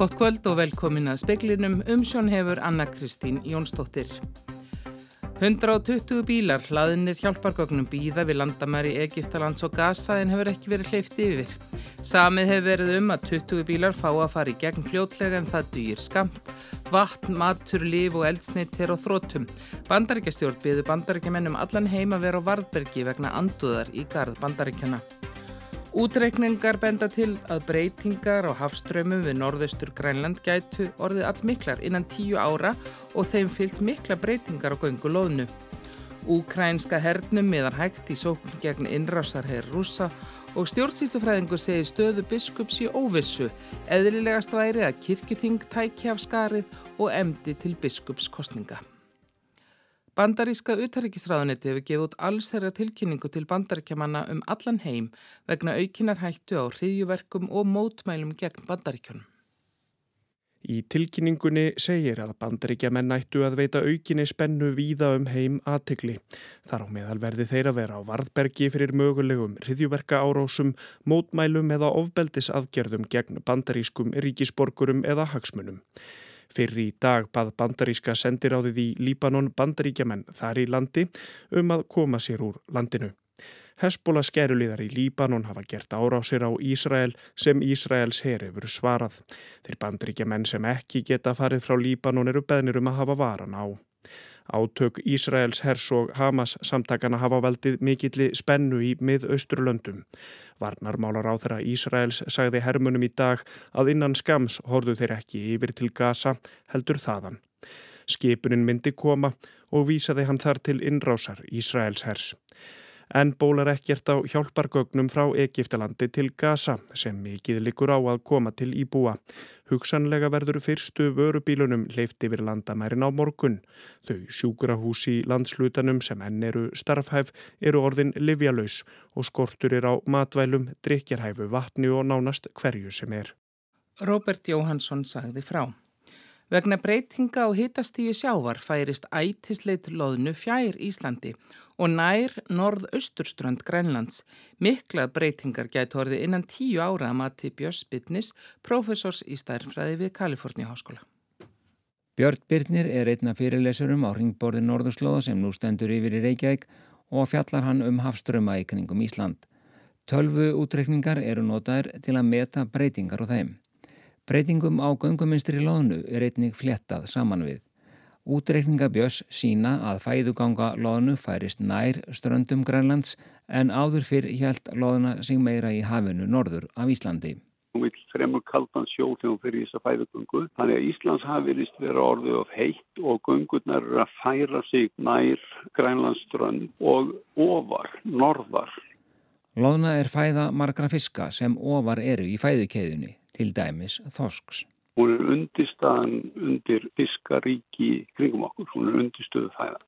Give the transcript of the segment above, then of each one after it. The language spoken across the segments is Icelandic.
Gott kvöld og velkomin að speklinum umsjón hefur Anna Kristín Jónsdóttir. 120 bílar hlaðinir hjálpargögnum býða við landamæri Egiptalands og Gaza en hefur ekki verið hleyft yfir. Samið hefur verið um að 20 bílar fá að fara í gegn fljótlega en það dýr skamt. Vatn, matur, líf og eldsneitt er á þrótum. Bandaríkjastjórn byður bandaríkjamennum allan heim að vera á Varðbergi vegna anduðar í garð bandaríkjana. Útreikningar benda til að breytingar á hafströmmum við norðaustur Grænland gætu orðið all miklar innan tíu ára og þeim fyllt mikla breytingar á göngu loðnu. Úkrænska hernum meðan hægt í sókn gegn innrásarherr rúsa og stjórnsýstufræðingur segir stöðu biskups í óvissu. Eðlilegast væri að kirkithing tækja af skarið og emdi til biskupskostninga. Bandaríska utaríkisræðanetti hefur gefið út alls þeirra tilkynningu til bandaríkjamanna um allan heim vegna aukinar hættu á hriðjuverkum og mótmælum gegn bandaríkjunum. Í tilkynningunni segir að bandaríkjamenn ættu að veita aukinni spennu víða um heim aðtegli. Þar á meðal verði þeir að vera á varðbergi fyrir mögulegum hriðjuverka árásum, mótmælum eða ofbeldisaðgerðum gegn bandarískum ríkisborgurum eða hagsmunum. Fyrir í dag bað bandaríska sendiráðið í Líbanon bandaríkjaman þar í landi um að koma sér úr landinu. Hesbóla skerulíðar í Líbanon hafa gert árásir á Ísrael sem Ísraels herifur svarað. Þeir bandaríkjaman sem ekki geta farið frá Líbanon eru beðnir um að hafa varan á. Átök Ísraels hers og Hamas samtakana hafa veldið mikilli spennu í mið-austurlöndum. Varnarmálar á þeirra Ísraels sagði hermunum í dag að innan skams horðu þeir ekki yfir til Gaza heldur þaðan. Skipunin myndi koma og vísaði hann þar til innrásar Ísraels hers en bólar ekkert á hjálpargögnum frá Egiptalandi til Gaza sem mikið likur á að koma til íbúa. Hugsanlega verður fyrstu vörubílunum leift yfir landamærin á morgun. Þau sjúkrahús í landslutanum sem enn eru starfhæf eru orðin livjalaus og skortur er á matvælum, drikjarhæfu, vatni og nánast hverju sem er. Robert Jóhansson sagði frá. Vegna breytinga á hitastíu sjávar færist ætisleit loðnu fjær Íslandi og nær norð-austurströnd Grænlands. Mikla breytingar gæti orði innan tíu ára að mati Björns Bittnis, profesors í stærfræði við Kaliforni Háskóla. Björn Birnir er einna fyrirlesurum á ringborði Norðurslóða sem nú stendur yfir í Reykjavík og fjallar hann um hafströma í kringum Ísland. Tölvu útreikningar eru notaðir til að meta breytingar á þeim. Breytingum á gönguminstri loðnu er einnig flettað saman við. Útreikninga björs sína að fæðuganga loðnu færist nær ströndum Grænlands en áður fyrr hjælt loðuna sig meira í hafinu norður af Íslandi. Hún vil fremur kaldan sjó þegar hún fyrir þess að fæðugöngu. Þannig að Íslands hafirist vera orðið of heitt og göngurnar eru að færa sig nær Grænlandsströnd og ofar, norðar. Loðna er fæða margra fiska sem ofar eru í fæðukeiðunni til dæmis þorsks. Hún er undirstaðan undir fiskaríki kringum okkur, hún er undirstöðu fæða.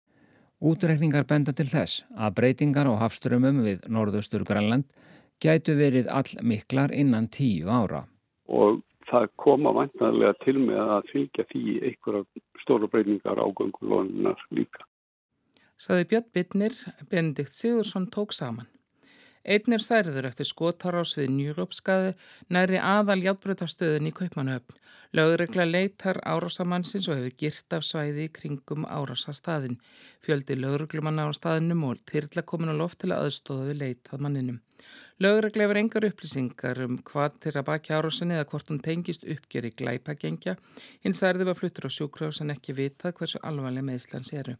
Útreikningar benda til þess að breytingar á hafströmmum við norðaustur Grænland gætu verið all miklar innan tíu ára. Og það koma vantanlega til með að fylgja því einhverja stóra breytingar á göngulonunar líka. Saði Björn Bittnir, Benedikt Sigursson tók saman. Einn er særður eftir skotárás við Njúrópskaði næri aðal játbröðarstöðin í Kaupmannhöfn. Lögregla leitar árásamannsins og hefur girt af svæði kringum árásarstaðin. Fjöldi lögreglumanna á staðinum og þyrla komin á loft til að aðstóða við leitað manninum. Lögreglega hefur engar upplýsingar um hvað til að baki árásinni eða hvort hún tengist uppgjör í glæpagengja. Hins ærði var fluttur á sjúkrós en ekki vitað hversu alvarlega meðslans eru.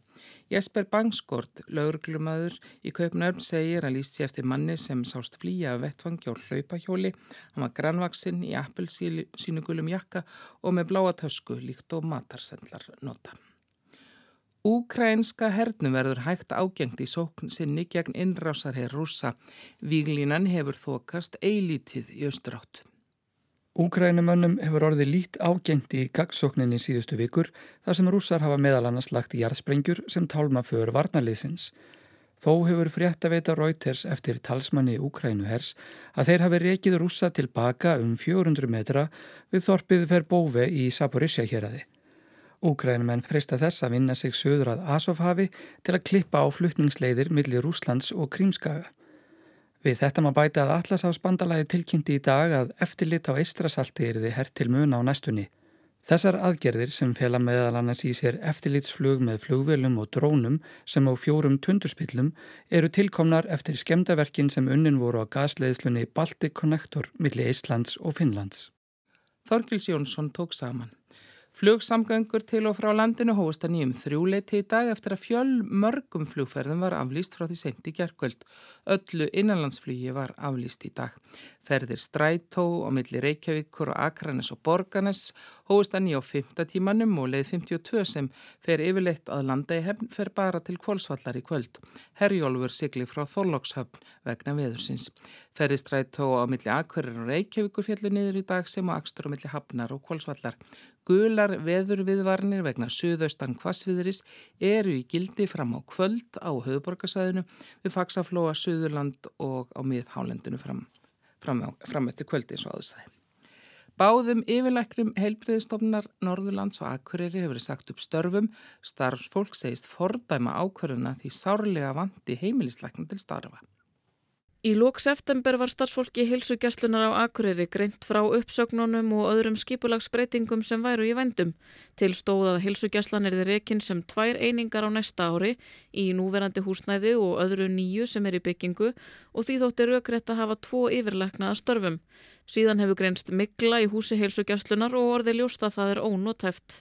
Jesper Bangskort, lögreglumadur í Kaupnörn segir að líst sér eftir manni sem sást flýja af vettfangi og hlaupahjóli. Hann var grannvaksinn í appelsínugulum jakka og með bláa tösku líkt og matarsendlar nota. Úkrænska hernum verður hægt ágengt í sókn sinni gegn innrásarherr rúsa. Víglínan hefur þokast eilítið í östurátt. Úkrænumönnum hefur orðið lít ágengt í gagsókninni síðustu vikur þar sem rússar hafa meðal annars lagt í jarðsprengjur sem tálma för varnarliðsins. Þó hefur frétt að veita Reuters eftir talsmanni Úkrænuhers að þeir hafi rekið rússa tilbaka um 400 metra við þorpið fer bóve í Saporisja hér aði. Úgrænumenn freista þess að vinna sig söður að Asofhafi til að klippa á fluttningsleiðir millir Rúslands og Krímskaga. Við þetta maður bæta að Atlasafsbandalagi tilkynnti í dag að eftirlit á eistrasalti er þið hert til mun á næstunni. Þessar aðgerðir sem fela meðal annars í sér eftirlitsflug með flugvelum og drónum sem á fjórum tundurspillum eru tilkomnar eftir skemdaverkin sem unnin voru á gasleiðslunni Baltic Connector millir Íslands og Finnlands. Þorgils Jónsson tók saman. Flugsamgöngur til og frá landinu hóist að nýjum þrjúleiti í dag eftir að fjöl mörgum flugferðum var aflýst frá því sent í gerkvöld. Öllu innanlandsflugi var aflýst í dag. Ferðir Strætó og milli Reykjavíkur og Akranes og Borganes hóist að nýja á 5. tímanum og leið 52 sem fer yfirleitt að landa í hefn fer bara til kvólsvallar í kvöld. Herjólfur sigli frá Þorlókshöfn vegna veðursins. Ferðir Strætó á milli Akranes og Reykjavíkur fjallu niður í dag sem á Akstur og milli Hafnar og kvólsvallar. Gular veðurviðvarnir vegna suðaustan kvassviðris eru í gildi fram á kvöld á höfuborgarsæðinu við Faxaflóa, Suðurland og á miðhálendinu fram, fram, fram eftir kvöldi eins og aðsæði. Báðum yfirleiknum heilbreyðistofnar Norðurlands og Akureyri hefur sagt upp störfum. Starfsfólk segist fordæma ákverðuna því sárlega vandi heimilisleiknum til starfa. Í lók september var starfsfólki hilsugjastlunar á Akureyri greint frá uppsögnunum og öðrum skipulagsbreytingum sem væru í vendum. Til stóðað hilsugjastlan er þið rekin sem tvær einingar á næsta ári í núverandi húsnæði og öðru nýju sem er í byggingu og því þóttir raukrætt að hafa tvo yfirleiknaða störfum. Síðan hefur greinst mikla í húsi hilsugjastlunar og orði ljósta það er ónótæft.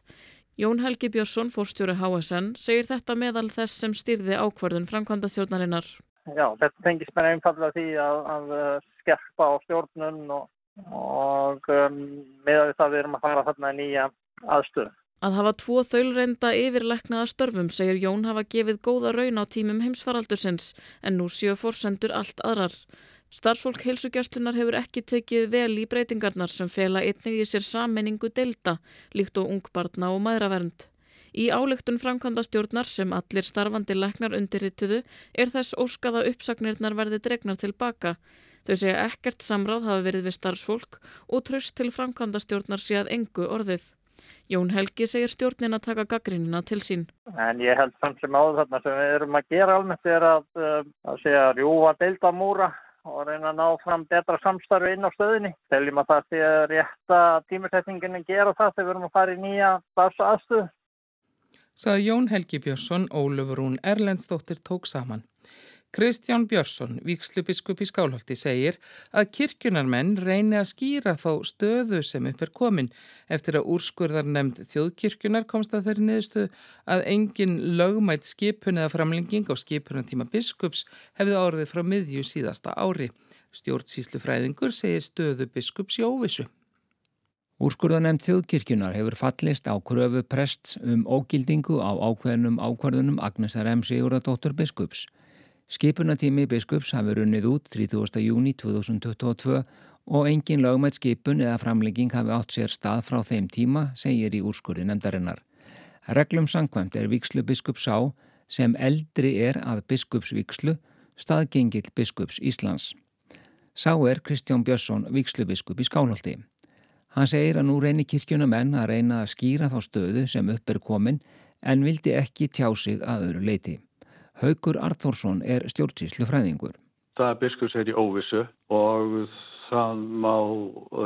Jón Helgi Björnsson, fórstjóri HSN, segir þetta meðal þess sem styrði ákvarðun framkvæmda stjórnarinnar. Já, þetta tengis mér einfallega því að, að uh, skerpa á stjórnun og, og um, með það við erum að fara þarna nýja aðstöðu. Að hafa tvo þaulreinda yfirleknaða störfum segir Jón hafa gefið góða raun á tímum heimsfaraldursins en nú séu fórsendur allt aðrar. Starfsfólk heilsugjastlunar hefur ekki tekið vel í breytingarnar sem fela einnig í sér sammenningu delta líkt og ungbarna og maðuravernd. Í álygtun framkvæmda stjórnar sem allir starfandi leknar undirrituðu er þess óskaða uppsagnirnar verði dregnar tilbaka. Þau segja ekkert samráð hafi verið við starfsfólk og tröst til framkvæmda stjórnar sé að engu orðið. Jón Helgi segir stjórnin að taka gaggrínina til sín. En ég held samt sem áður þarna sem við erum að gera almennt er að, uh, að segja rjúa deildamúra og reyna að ná fram betra samstarfi inn á stöðinni. Teljum að það sé tímursetningin að gera það þegar við erum að fara í nýja starfsaðstöðu saði Jón Helgi Björnsson, Ólufur Rún Erlendstóttir tók saman. Kristján Björnsson, vikslubiskup í Skálholti, segir að kirkjunarmenn reyni að skýra þá stöðu sem upp er komin eftir að úrskurðar nefnd þjóðkirkjunar komst að þeirri niðurstöðu að engin lögmætt skipun eða framlenging á skipunartíma biskups hefði orðið frá miðju síðasta ári. Stjórnsíslufræðingur segir stöðu biskups í óvissu. Úrskurðanemnd þjóðkirkjunar hefur fallist á kröfu prests um ógildingu á ákveðnum ákvarðunum Agnesar M. Sigurðardóttur biskups. Skipunatími biskups hafi runnið út 30. júni 2022 og engin lögmætt skipun eða framlegging hafi átt sér stað frá þeim tíma, segir í úrskurði nefndarinnar. Reglum sangkvæmt er vikslu biskups á sem eldri er að biskupsvikslu staðgengill biskups Íslands. Sá er Kristján Björnsson vikslu biskup í Skálholti. Hann segir að nú reynir kirkjuna menn að reyna að skýra þá stöðu sem upp er komin en vildi ekki tjá sig að öðru leiti. Haugur Arþórsson er stjórnsíslu fræðingur. Það er í óvissu og það má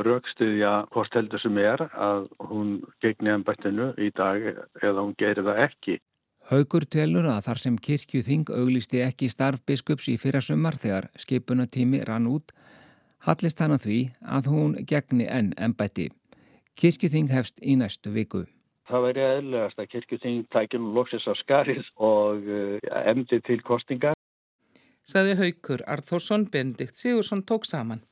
raukstuðja hvort heldur sem er að hún gegni ennbættinu í dag eða hún gerir það ekki. Haugur telur að þar sem kirkju þing auglisti ekki starf biskups í fyrra sumar þegar skipunatími rann út Hallist hann að því að hún gegni enn ennbætti. Kirkjuþing hefst í næstu viku. Það væri eðlugast að kirkjuþing tækjum loksis á skarið og uh, emdi til kostingar. Saði Haukur Arþórsson Bendikt Sigursson tók saman.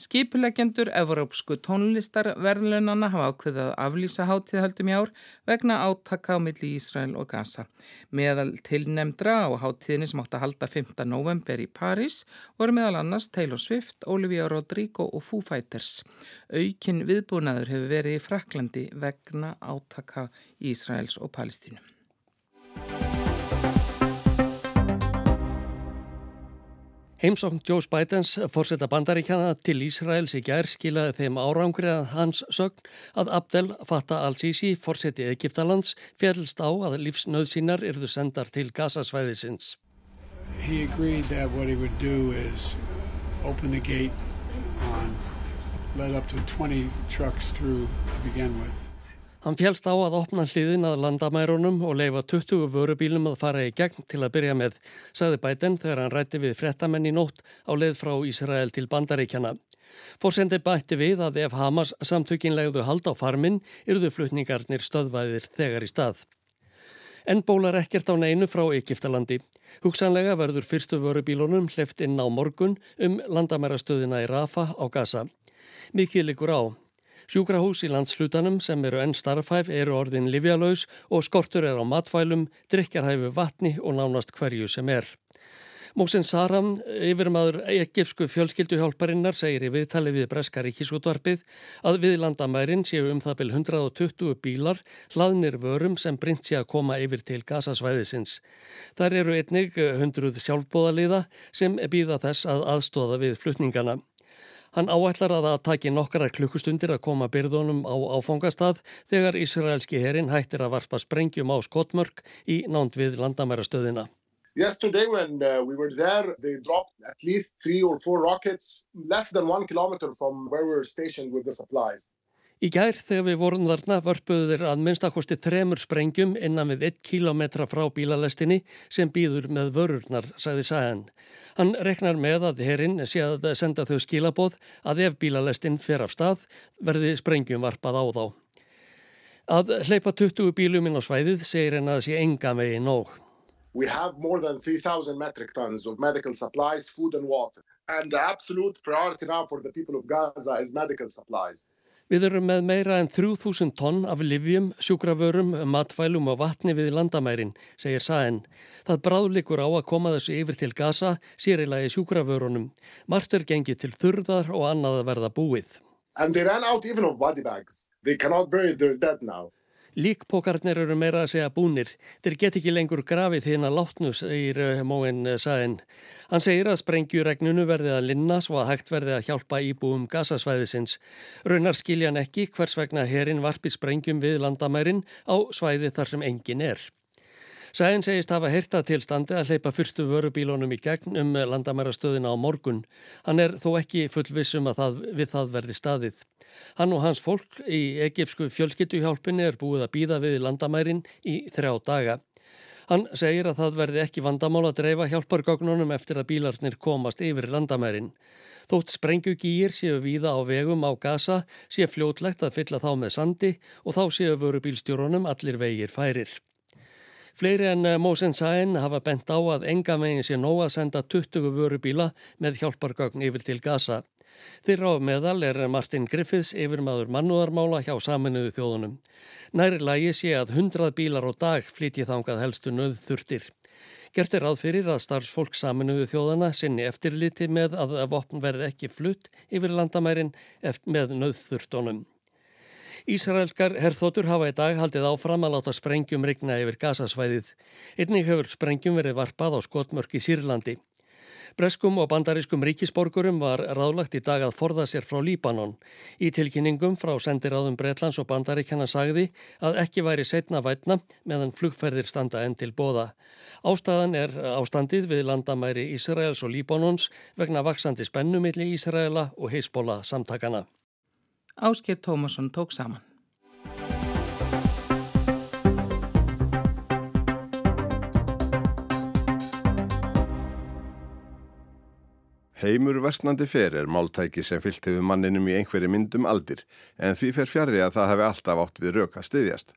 Skipulegendur Evrópsku tónlistarverðlunana hafa ákveðið að aflýsa hátíðhaldum í ár vegna átaka á milli Ísrael og Gaza. Meðal tilnemdra á hátíðinni sem átt að halda 5. november í París voru meðal annars Taylor Swift, Olivia Rodrigo og Foo Fighters. Aukin viðbúnaður hefur verið í Fraklandi vegna átaka Ísraels og Palestínum. Heimsókn Joe Bidens fórsetta bandaríkjana til Ísraels í gær skilaði þeim árangri að hans sögn að Abdel Fattah al-Sisi fórseti Egiptalands fjallst á að lífsnöðsínar yrðu sendar til Gazasvæðisins. He agreed that what he would do is opened the gate on, let up to 20 trucks through to begin with. Hann fjálst á að opna hliðin að landamærunum og leifa 20 vörubílum að fara í gegn til að byrja með, sagði Biden þegar hann rætti við frettamenn í nótt á leið frá Ísrael til bandaríkjana. Fórsendi bætti við að ef Hamas samtökinlegðu hald á farminn yrðu flutningarnir stöðvæðir þegar í stað. En bólar ekkert á neinu frá Egiptalandi. Hugsanlega verður fyrstu vörubílunum hleft inn á morgun um landamærastöðina í Rafa á Gaza. Mikið likur á. Sjúkrahús í landslutanum sem eru enn starfhæf eru orðin livjalauðs og skortur er á matfælum, drikjarhæfu vatni og nánast hverju sem er. Mósen Saram, yfirmaður ekkifsku fjölskylduhjálparinnar, segir í viðtali við Breska ríkisútvarpið að við landamærin séu um það byrj 120 bílar hlaðnir vörum sem brint sé að koma yfir til gasasvæðisins. Þar eru einnig 100 sjálfbóðaliða sem býða þess að aðstóða við flutningana. Hann áætlar að það taki nokkara klukkustundir að koma byrðunum á áfangastað þegar Ísraelski herin hættir að varpa sprengjum á skotmörk í nánd við landamærastöðina. Yesterday when uh, we were there, they dropped at least three or four rockets less than one kilometer from where we were stationed with the supplies. Í gær þegar við vorum þarna vörpuðu þeir að minnstakosti þremur sprengjum innan við 1 kilometra frá bílalestinni sem býður með vörurnar, sagði Sæðan. Hann reknar með að herinn sé að senda þau skilaboð að ef bílalestin fer af stað verði sprengjum varpað á þá. Að hleypa 20 bílum inn á svæðið segir henn að sé enga megin nóg. We have more than 3,000 metric tons of medical supplies, food and water. And the absolute priority now for the people of Gaza is medical supplies. Við erum með meira en 3000 tonn af livjum, sjúkravörum, matfælum og vatni við landamærin, segir Saen. Það bráðlikur á að koma þessu yfir til Gaza, sérilagi sjúkravörunum. Margt er gengið til þurðar og annað að verða búið. Líkpókarnir eru meira að segja búnir. Þeir get ekki lengur grafið þína látnu, segir eh, Móin eh, Sæn. Hann segir að sprengjuregnunu verði að linna svo að hægt verði að hjálpa íbúum gasasvæðisins. Raunar skiljan ekki hvers vegna herin varpi sprengjum við landamærin á svæði þar sem engin er. Sæðin segist hafa heyrta tilstandi að hleypa fyrstu vörubílunum í gegn um landamærastöðina á morgun. Hann er þó ekki fullvissum að það, við það verði staðið. Hann og hans fólk í egipsku fjölskyttuhjálpinni er búið að býða við landamærin í þrjá daga. Hann segir að það verði ekki vandamál að dreifa hjálpargögnunum eftir að bílarnir komast yfir landamærin. Þótt sprengjugýr séu víða á vegum á gasa, séu fljótlegt að fylla þá með sandi og þá séu vörubílstjórunum allir vegir færir. Fleiri en Mósen Sæn hafa bent á að enga megin sé nóg að senda 20 vörubíla með hjálpargögn yfir til gasa. Þeirra á meðal er Martin Griffiths yfirmaður mannúðarmála hjá saminuðu þjóðunum. Næri lagi sé að hundrað bílar á dag flytji þangað helstu nöðþurftir. Gert er aðfyrir að starfsfólk saminuðu þjóðana sinni eftirliti með að vopn verði ekki flutt yfir landamærin með nöðþurftónum. Ísraelskar herþótur hafa í dag haldið áfram að láta sprengjum rigna yfir gasasvæðið. Einnig hefur sprengjum verið varpað á skotmörk í Sýrlandi. Breskum og bandarískum ríkisborgurum var ráðlagt í dag að forða sér frá Líbanon. Í tilkynningum frá sendiráðum Breitlands og bandaríkjana sagði að ekki væri setna vætna meðan flugferðir standa enn til bóða. Ástæðan er ástandið við landamæri Ísraels og Líbanons vegna vaksandi spennumilli Ísraela og heisbóla samtakana. Ásker Tómasson tók saman. Heimur versnandi fer er máltæki sem fyllt hefur manninum í einhverju myndum aldir en því fer fjari að það hefði alltaf átt við rauk að styðjast.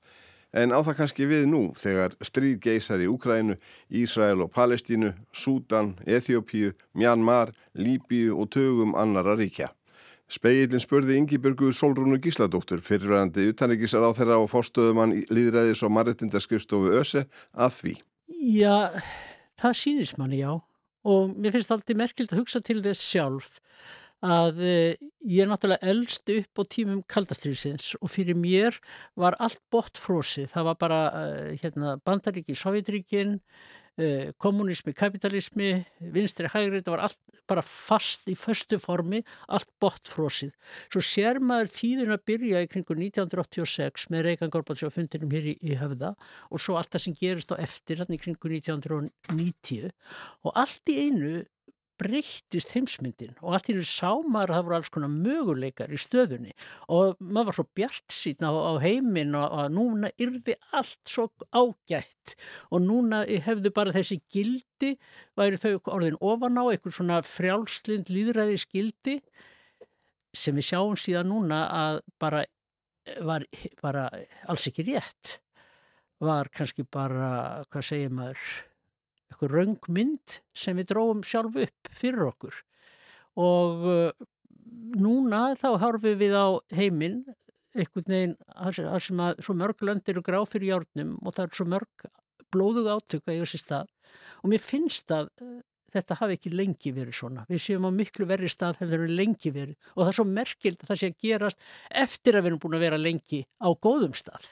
En á það kannski við nú þegar stríð geysar í Úkrænu, Ísrael og Palestínu, Súdan, Eþjópíu, Mjanmar, Líbíu og tögum annara ríkja. Speilin spurði Ingi-Björgu Solrúnu Gísladóttur fyrirvægandi utanrikisar á þeirra og fórstöðumann líðræðis og maritindaskristofu ÖSE að því. Já, það sýnist manni já og mér finnst það alltaf merkild að hugsa til þess sjálf að eh, ég er náttúrulega eldst upp á tímum kaldastriðsins og fyrir mér var allt bort frósið. Það var bara eh, hérna, bandaríki, sovjetríkin, kommunismi, kapitalismi, vinstri, hægri, þetta var allt bara fast í förstu formi, allt botfrósið. Svo sér maður tíðin að byrja í kringu 1986 með Reykján Gorbatsjóf fundinum hér í, í höfða og svo allt það sem gerist á eftir hann í kringu 1990 og allt í einu breyttist heimsmyndin og allt í nú sá maður að það voru alls konar möguleikar í stöðunni. Og maður var svo bjart síðan á, á heiminn og að núna yrði allt svo ágætt. Og núna hefðu bara þessi gildi, væri þau orðin ofan á, einhver svona frjálslind líðræði skildi sem við sjáum síðan núna að bara var bara alls ekki rétt. Var kannski bara, hvað segir maður eitthvað raungmynd sem við dróum sjálf upp fyrir okkur og uh, núna þá harfum við á heiminn einhvern veginn að sem að svo mörg lönd eru gráð fyrir járnum og það er svo mörg blóðug átöku og mér finnst að uh, þetta hafi ekki lengi verið svona. Við séum á miklu verri stað hefur við lengi verið og það er svo merkild að það sé að gerast eftir að við erum búin að vera lengi á góðum stað.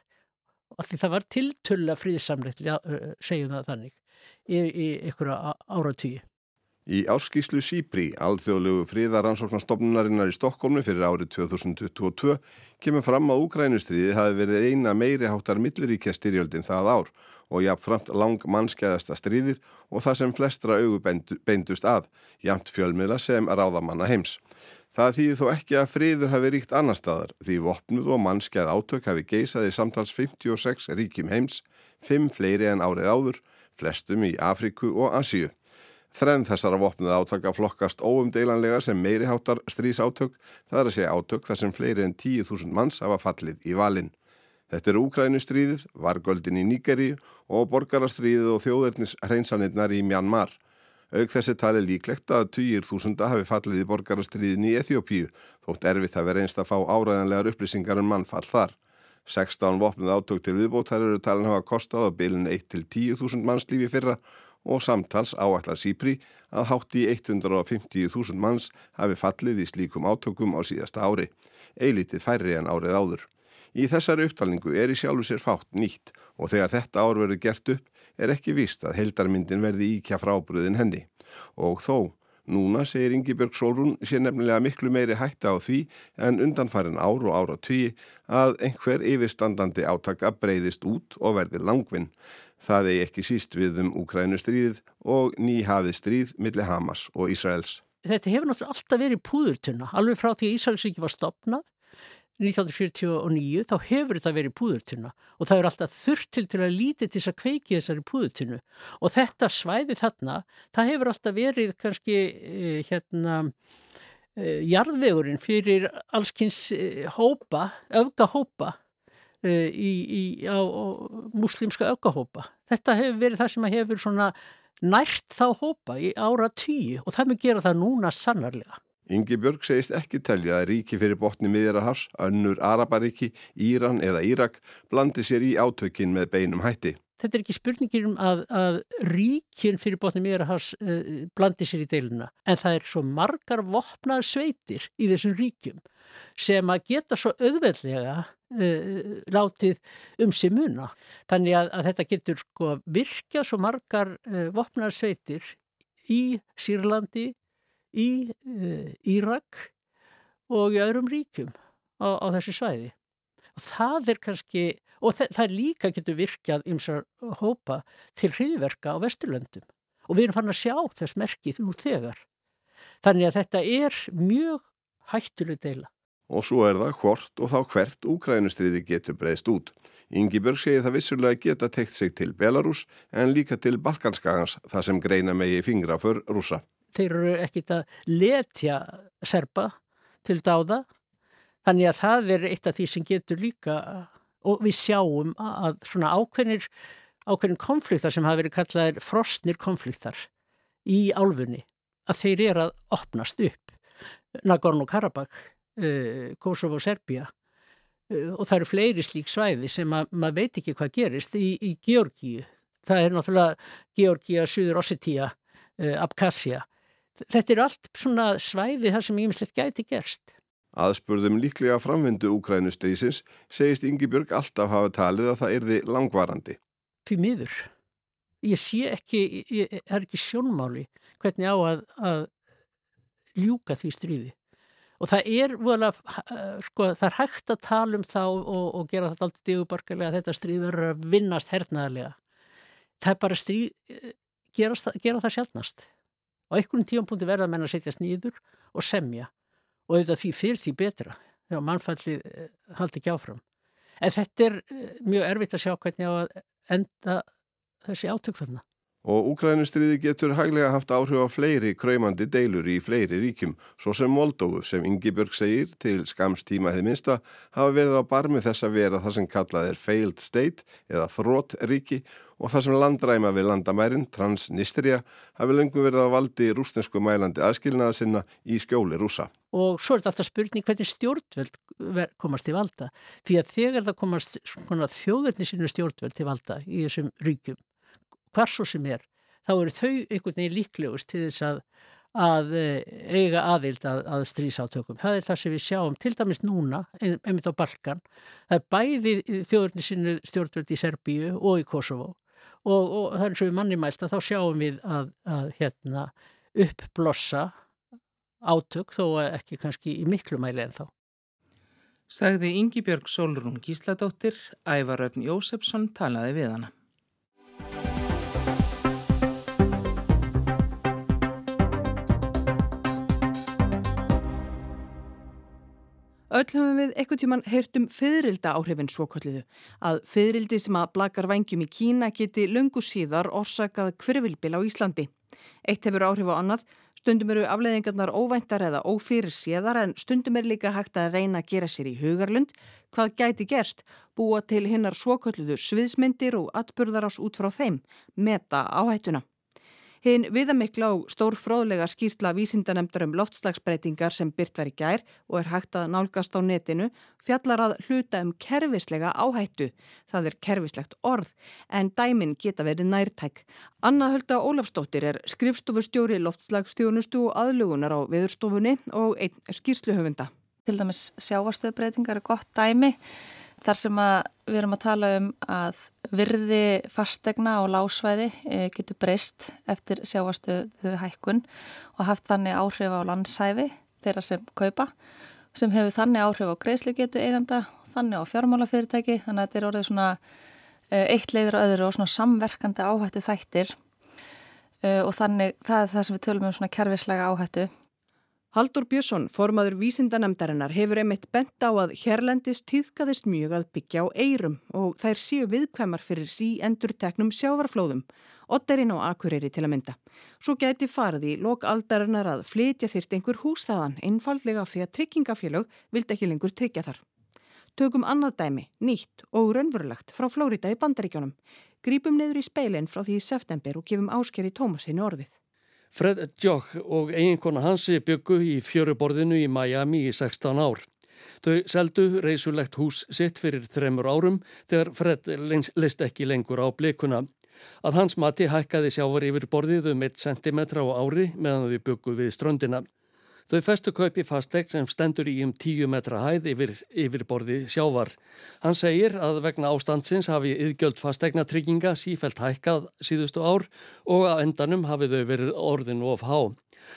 Allir það var tiltölla fríðsamlegt, segjum það þannig í, í einhverja áratvíi. Í áskíslu Sýbri, alþjóðlegu fríðaransóknarstofnunarinnar í Stokkólmi fyrir árið 2022, kemur fram að Úkrænustriði hafi verið eina meiri háttar milliríkja styrjöldin það ár og jafnframt lang mannskæðasta stríðið og það sem flestra augu beindust að, jæmt fjölmiðla sem ráðamanna heims. Það þýði þó ekki að friður hafi ríkt annar staðar því vopnuð og mannskæð átök hafi geisaði samtals 56 ríkjum heims, 5 fleiri en árið áður, flestum í Afriku og Asíu. Þrenn þessara vopnuð átaka flokkast óumdeilanlega sem meiri háttar strísátök, það er að segja átök þar sem fleiri en 10.000 manns hafa fallið í valin. Þetta er Úkrænustríðið, vargöldin í Nígeri og borgarastríðið og þjóðernis hreinsanirnar í Mjanmar. Auk þessi tali líklegt að 20.000 hafi fallið í borgarastríðin í Eþjópíu, þótt erfitt hafi reynst að fá áræðanlegar upplýsingar um mannfall þar. 16 vopnuð átök til viðbóttar eru talin hafa kostað á bilin 1-10.000 mannslífi fyrra og samtals áallar Sýpri að hátti 150.000 manns hafi fallið í slíkum átökum á síðasta ári, eilítið færri en árið áður. Í þessari upptalningu er í sjálfu sér fátt nýtt og þegar þetta ár verður gert upp er ekki vist að heldarmyndin verði íkja frábriðin henni. Og þó, Núna, segir Ingi Björg Solrún, sé nefnilega miklu meiri hætta á því en undanfærin ár og ára tví að einhver yfirstandandi átaka breyðist út og verði langvinn. Það er ekki síst við um Ukrænustríðið og nýhafið stríð millir Hamas og Ísraels. Þetta hefur náttúrulega alltaf verið púðurtunna, alveg frá því að Ísraels ekki var stopnað 1949 þá hefur þetta verið púðurtunna og það er alltaf þurft til að líti til þess að kveiki þessari púðurtunnu og þetta svæði þarna, það hefur alltaf verið kannski eh, hérna eh, jarðvegurinn fyrir allskynns eh, hópa, öfgahópa í, í, á, á muslimska öfgahópa. Þetta hefur verið það sem hefur svona nært þá hópa í ára tíu og það mun gera það núna sannarlega. Ingi Björg segist ekki telja að ríki fyrir botni miðjararhafs, önnur Araparíki, Íran eða Írak blandi sér í átökin með beinum hætti. Þetta er ekki spurningir um að, að ríkin fyrir botni miðjararhafs uh, blandi sér í deiluna en það er svo margar vopnaðar sveitir í þessum ríkjum sem að geta svo auðveldlega uh, látið um sig muna. Þannig að, að þetta getur sko virkja svo margar uh, vopnaðar sveitir í Sýrlandi, í uh, Írak og í öðrum ríkjum á, á þessu svæði. Og það er kannski, og það, það líka getur virkjað ymsar hópa til hriðverka á Vesturlöndum og við erum fann að sjá þess merkið nú þegar. Þannig að þetta er mjög hættuleg deila. Og svo er það hvort og þá hvert Úkrænustriði getur breyðst út. Ingi Björg segir það vissulega geta tekt sig til Belarus en líka til Balkanskagans þar sem greina megi fingra för rúsa þeir eru ekkit að letja serpa til dáða. Þannig að það er eitt af því sem getur líka og við sjáum að svona ákveðnir ákveðin konfliktar sem hafa verið kallaðir frostnir konfliktar í álfunni að þeir eru að opnast upp. Nagorno-Karabakh uh, Kosovo og Serbia uh, og það eru fleiri slík svæði sem að, maður veit ekki hvað gerist í, í Georgíu. Það er náttúrulega Georgíu, Suður Ossetia uh, Abkhazia þetta er allt svona svæði þar sem ímislegt gæti gerst. Aðspurðum líklega framvindu Úkrænustrísins segist Ingi Björg alltaf hafa talið að það erði langvarandi. Fyrir miður. Ég sé ekki, ég er ekki sjónmáli hvernig á að, að ljúka því stríði. Og það er, vola, sko, það er hægt að tala um þá og, og gera þetta alltaf digubarkarlega að þetta stríð verður að vinnast hernaðarlega. Það er bara stríð, gera, gera það sjálfnast á einhvern tíampunkti verða menn að setjast nýður og semja. Og auðvitað því fyrir því betra. Já, mannfalli eh, haldi ekki áfram. En þetta er eh, mjög erfitt að sjá hvernig á að enda þessi átök þarna Og Úkrænustriði getur hæglega haft áhrif á fleiri kræmandi deilur í fleiri ríkjum, svo sem Moldófu sem Ingi Björg segir til skamstíma hefði minsta hafa verið á barmi þess að vera það sem kallað er failed state eða þrótt ríki og það sem landræma við landamærin, Transnistria, hafi lengum verið á valdi rústensku mælandi aðskilnaða sinna í skjóli rúsa. Og svo er þetta alltaf spurning hvernig stjórnveld komast til valda, því að þegar það komast þjóðverðni sinu stjórnveld til valda í þessum ríkjum hvar svo sem er, þá eru þau einhvern veginn líklegust til þess að, að eh, eiga aðild að, að strísátökum. Það er það sem við sjáum til dæmis núna, einmitt á Balkan. Það er bæði þjóðurni sinu stjórnvöld í Serbíu og í Kosovo og, og það er eins og við mannimælt að þá sjáum við að, að hérna, uppblossa átök þó ekki kannski í miklu mæli en þá. Sagði Ingi Björg Solrún Gísladóttir, Ævaröfn Jósefsson talaði við hana. Öll höfum við ekkert tíman heyrt um fyririlda áhrifin svokvöldiðu að fyririldi sem að blakar vangjum í Kína geti löngu síðar orsakað hverfylbil á Íslandi. Eitt hefur áhrif á annað, stundum eru afleðingarnar óvæntar eða ófyrir séðar en stundum er líka hægt að reyna að gera sér í hugarlund. Hvað gæti gerst, búa til hinnar svokvöldiðu sviðsmyndir og atburðar ás út frá þeim, meta áhættuna. Hinn viðamikla og stór fróðlega skýrsla vísindanemndar um loftslagsbreytingar sem byrt veri gær og er hægt að nálgast á netinu fjallar að hluta um kervislega áhættu. Það er kervislegt orð en dæmin geta verið nærtæk. Anna Hölda Ólafstóttir er skrifstofustjóri loftslagsstjónustu og aðlugunar á viðurstofunni og einn skýrsluhöfunda. Til dæmis sjáastöðbreytingar er gott dæmi þar sem við erum að tala um að virði fastegna á lásvæði e, getur breyst eftir sjáastöðu hækkun og haft þannig áhrif á landsæfi þeirra sem kaupa sem hefur þannig áhrif á greiðslugetu eiganda, þannig á fjármálafyrirtæki. Þannig að þetta er orðið svona e, eitt leiður og öðru og svona samverkandi áhættu þættir e, og þannig það er það sem við tölum um svona kervislega áhættu Haldur Björnsson, formaður vísindanemdarinnar, hefur einmitt bent á að hérlendis týðkaðist mjög að byggja á eirum og þær séu viðkvæmar fyrir sí endur teknum sjávarflóðum, otterinn og akureyri til að mynda. Svo geti farið í lokaldarinnar að flytja þyrt einhver húsþaðan, einfallega því að tryggingafélög vildi ekki lengur tryggja þar. Tökum annað dæmi, nýtt og raunverulegt frá Flórida í bandaríkjónum. Grípum niður í speilin frá því í september og gefum áskeri Tómasinni orðið. Fred Jock og eiginkona hansi byggu í fjöruborðinu í Miami í 16 ár. Þau seldu reysulegt hús sitt fyrir þremur árum þegar Fred leist ekki lengur á blikuna. Að hans mati hækkaði sjávar yfir borðið um 1 cm á ári meðan þau byggu við ströndina. Þau festu kaupi fastegn sem stendur í um 10 metra hæð yfir, yfir borði sjávar. Hann segir að vegna ástandsins hafi yðgjöld fastegnatrygginga sífælt hækkað síðustu ár og að endanum hafi þau verið orðin of há.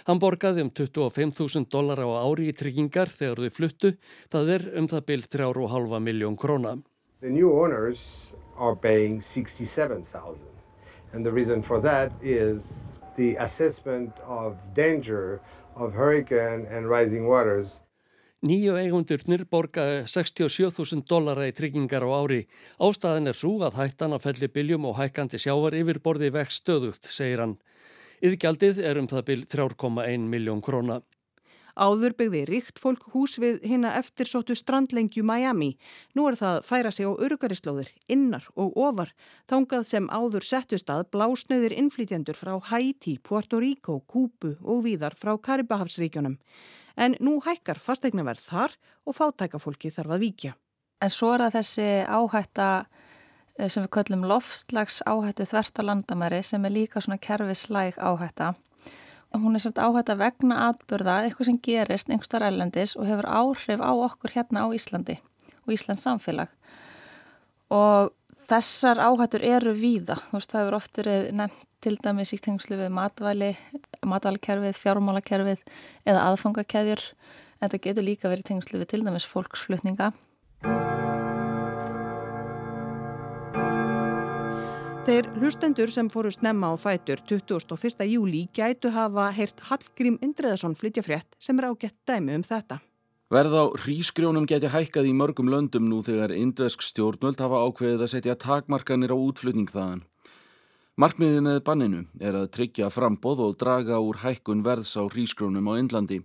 Hann borgaði um 25.000 dólar á ári í tryggingar þegar þau fluttu. Það er um það byrð 3,5 miljón króna. The new owners are paying 67,000 and the reason for that is the assessment of danger Nýju eigundurnir borga 67.000 dollara í tryggingar á ári. Ástæðin er svo að hættan að felli biljum og hækkandi sjávar yfir borði vext stöðugt, segir hann. Yðgjaldið er um það bylj 3,1 miljón króna. Áður byggði ríkt fólk hús við hinna eftirsóttu strandlengju Miami. Nú er það að færa sig á örgarislóðir, innar og ofar. Þángað sem áður settust að blásnöðir innflytjendur frá Haiti, Puerto Rico, Kúbu og víðar frá Karibahafsríkjónum. En nú hækkar fastegnaverð þar og fátækafólki þarf að víkja. En svo er það þessi áhætta eh, sem við köllum loftslags áhættu þvert á landamæri sem er líka svona kerfislæg áhætta hún er svolítið áhætt að vegna atbyrða eitthvað sem gerist einhverstar ælendis og hefur áhrif á okkur hérna á Íslandi og Íslands samfélag. Og þessar áhættur eru víða, þú veist það hefur oft verið nefnt til dæmis í tengslu við matvæli, matvælikerfið, fjármálakerfið eða aðfangakeðjur. En það getur líka verið tengslu við til dæmis fólksflutninga Þeir hlustendur sem fóru snemma á fætur 21. júli gætu hafa heyrt Hallgrím Indreðarsson flytja frétt sem er ágætt dæmi um þetta. Verð á hrísgrjónum geti hækkað í mörgum löndum nú þegar indvesk stjórnvöld hafa ákveðið að setja takmarkanir á útflutning þaðan. Markmiðið með banninu er að tryggja frambóð og draga úr hækkun verðs á hrísgrjónum á Indlandi.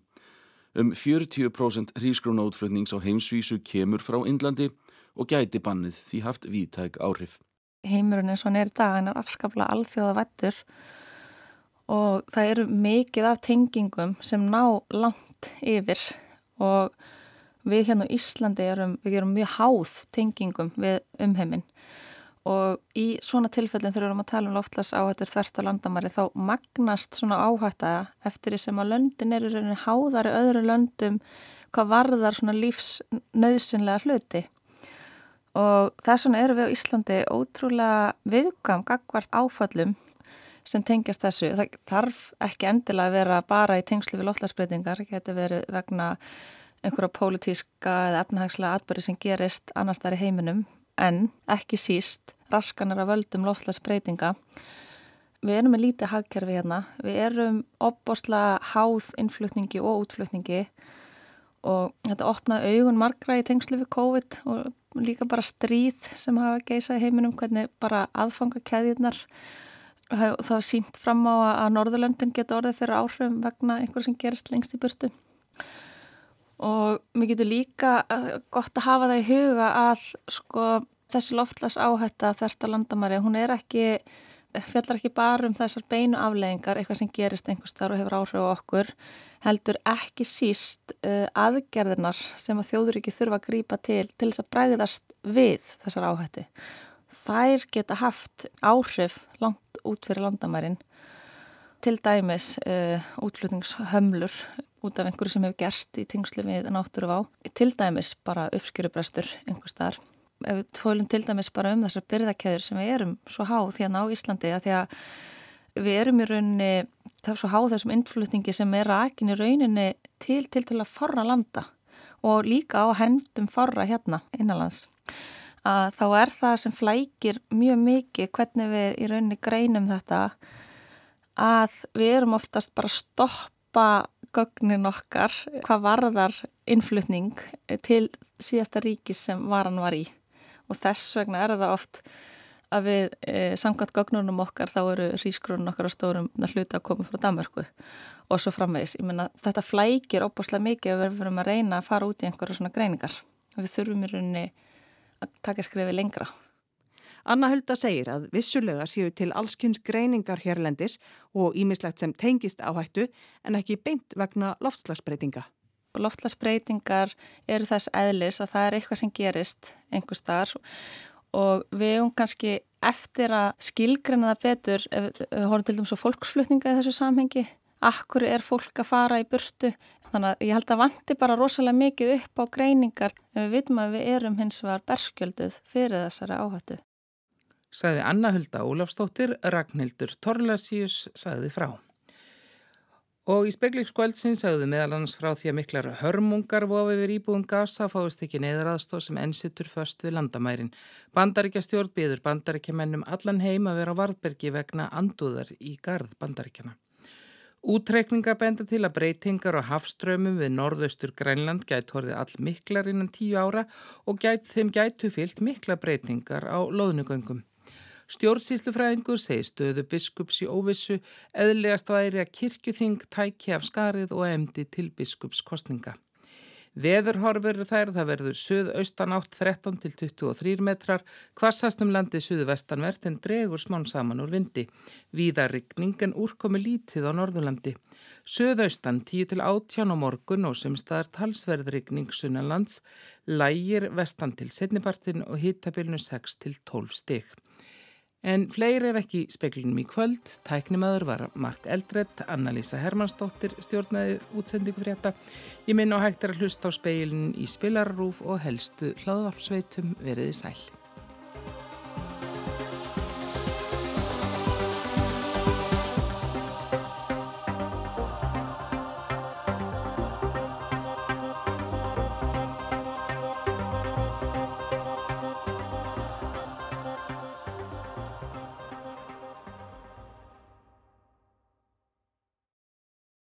Um 40% hrísgrónaútflutnings á heimsvísu kemur frá Indlandi og gæti bannið því haft viðtæk áhrif. Heimurinn eins og hann er í dag, hann er afskaplega alþjóða vettur og það eru mikið af tengingum sem ná langt yfir og við hérna á Íslandi erum, erum mjög háð tengingum við umheiminn og í svona tilfellin þegar við erum að tala um loftlas áhættur þvert á landamæri þá magnast svona áhætta eftir því sem að löndin eru háðari öðru löndum hvað varðar svona lífsnauðsynlega hluti og þess vegna eru við á Íslandi ótrúlega viðkam gagvart áfallum sem tengjast þessu. Það þarf ekki endilega að vera bara í tengslu við loftlagsbreytingar, það getur verið vegna einhverja pólitíska eða efnahagslega atbyrði sem gerist annars þar í heiminum en ekki síst raskanar að völdum loftlagsbreytinga. Við erum með lítið hagkerfi hérna, við erum opbosla háð innflutningi og útflutningi og þetta opnaði augun margra í tengslu við COVID og líka bara stríð sem hafa geisað í heiminum, hvernig bara aðfanga keðjurnar það var sínt fram á að Norðurlöndin geta orðið fyrir áhrifum vegna einhver sem gerist lengst í burtu. Og mér getur líka eh, gott að hafa það í huga að sko þessi loftlas áhætta þvert að landamæri, hún er ekki fjallar ekki bara um þessar beinu afleggingar, eitthvað sem gerist einhvers þar og hefur áhrif á okkur, heldur ekki síst uh, aðgerðinar sem að þjóður ekki þurfa að grýpa til til þess að bræðast við þessar áhætti þær geta haft áhrif langt út fyrir landamærin. Til dæmis uh, útflutningshömlur út af einhverju sem hefur gerst í tingslu við náttúru á til dæmis bara uppskjöruprestur einhver staðar ef við tólum til dæmis bara um þessar byrðakeður sem við erum svo háð hérna á Íslandi að því að við erum í rauninni það er svo háð þessum innflutningi sem er rakin í rauninni til til til að forra landa og líka á hendum forra hérna innanlands. Að þá er það sem flækir mjög mikið hvernig við í rauninni greinum þetta að við erum oftast bara að stoppa gögnin okkar hvað varðar innflutning til síðasta ríkis sem varan var í og þess vegna er það oft að við e, samkvæmt gögnunum okkar þá eru rísgrunum okkar á stórum hluti að koma frá Danmarku og svo framvegis. Ég menna þetta flækir óbúslega mikið að við verum að reyna að fara út í einhverja svona greiningar. Við þurfum í rauninni að taka skrefi lengra. Anna Hulda segir að vissulega séu til allskynns greiningar hérlendis og ímislegt sem tengist áhættu en ekki beint vegna loftslagsbreytinga. Loftslagsbreytingar eru þess eðlis að það er eitthvað sem gerist einhver starf og við hefum kannski eftir að skilgrena það betur, ef við horfum til dæmis á fólksflutninga í þessu samhengi, akkur er fólk að fara í burtu þannig að ég held að vanti bara rosalega mikið upp á greiningar en við vitum að við erum hins vegar berskjöldið fyrir þessari áhættu. Saði Anna Hulda Ólafstóttir, Ragnhildur Torlasíus saði frá. Og í speklingsskvöldsinn sagðu meðal annars frá því að miklar hörmungar vofi yfir íbúum Gaza fáist ekki neyðraðstóð sem ennsittur först við landamærin. Bandaríkja stjórn byður bandaríkja mennum allan heim að vera á Varðbergi vegna anduðar í gard bandaríkjana. Útreikninga benda til að breytingar og hafströmmum við norðaustur Grænland gæti horfið all miklar innan tíu ára og gæti, þeim gætu fyllt mikla breytingar á loðnugöngum. Stjórnsýslufræðingur segi stöðu biskups í óvissu eðlegast væri að kirkjuþing tæki af skarið og emdi til biskupskostninga. Veðurhorfur þær, það verður söðaustan átt 13 til 23 metrar, kvassast um landið söðvestanvert en dregur smán saman úr vindi. Víðarryggning en úrkomi lítið á Norðurlandi. Söðaustan 10 til 18 á morgun og sem staðar talsverðryggning sunnanlands, lægir vestan til setnipartin og hittabilnu 6 til 12 stygg. En fleiri er ekki speklinum í kvöld. Tæknimaður var Mark Eldredd, Anna-Lísa Hermannsdóttir stjórnaði útsendingu frétta. Ég minn á hægt er að hlusta á speilin í spilarrúf og helstu hlaðvarpsveitum veriði sæl.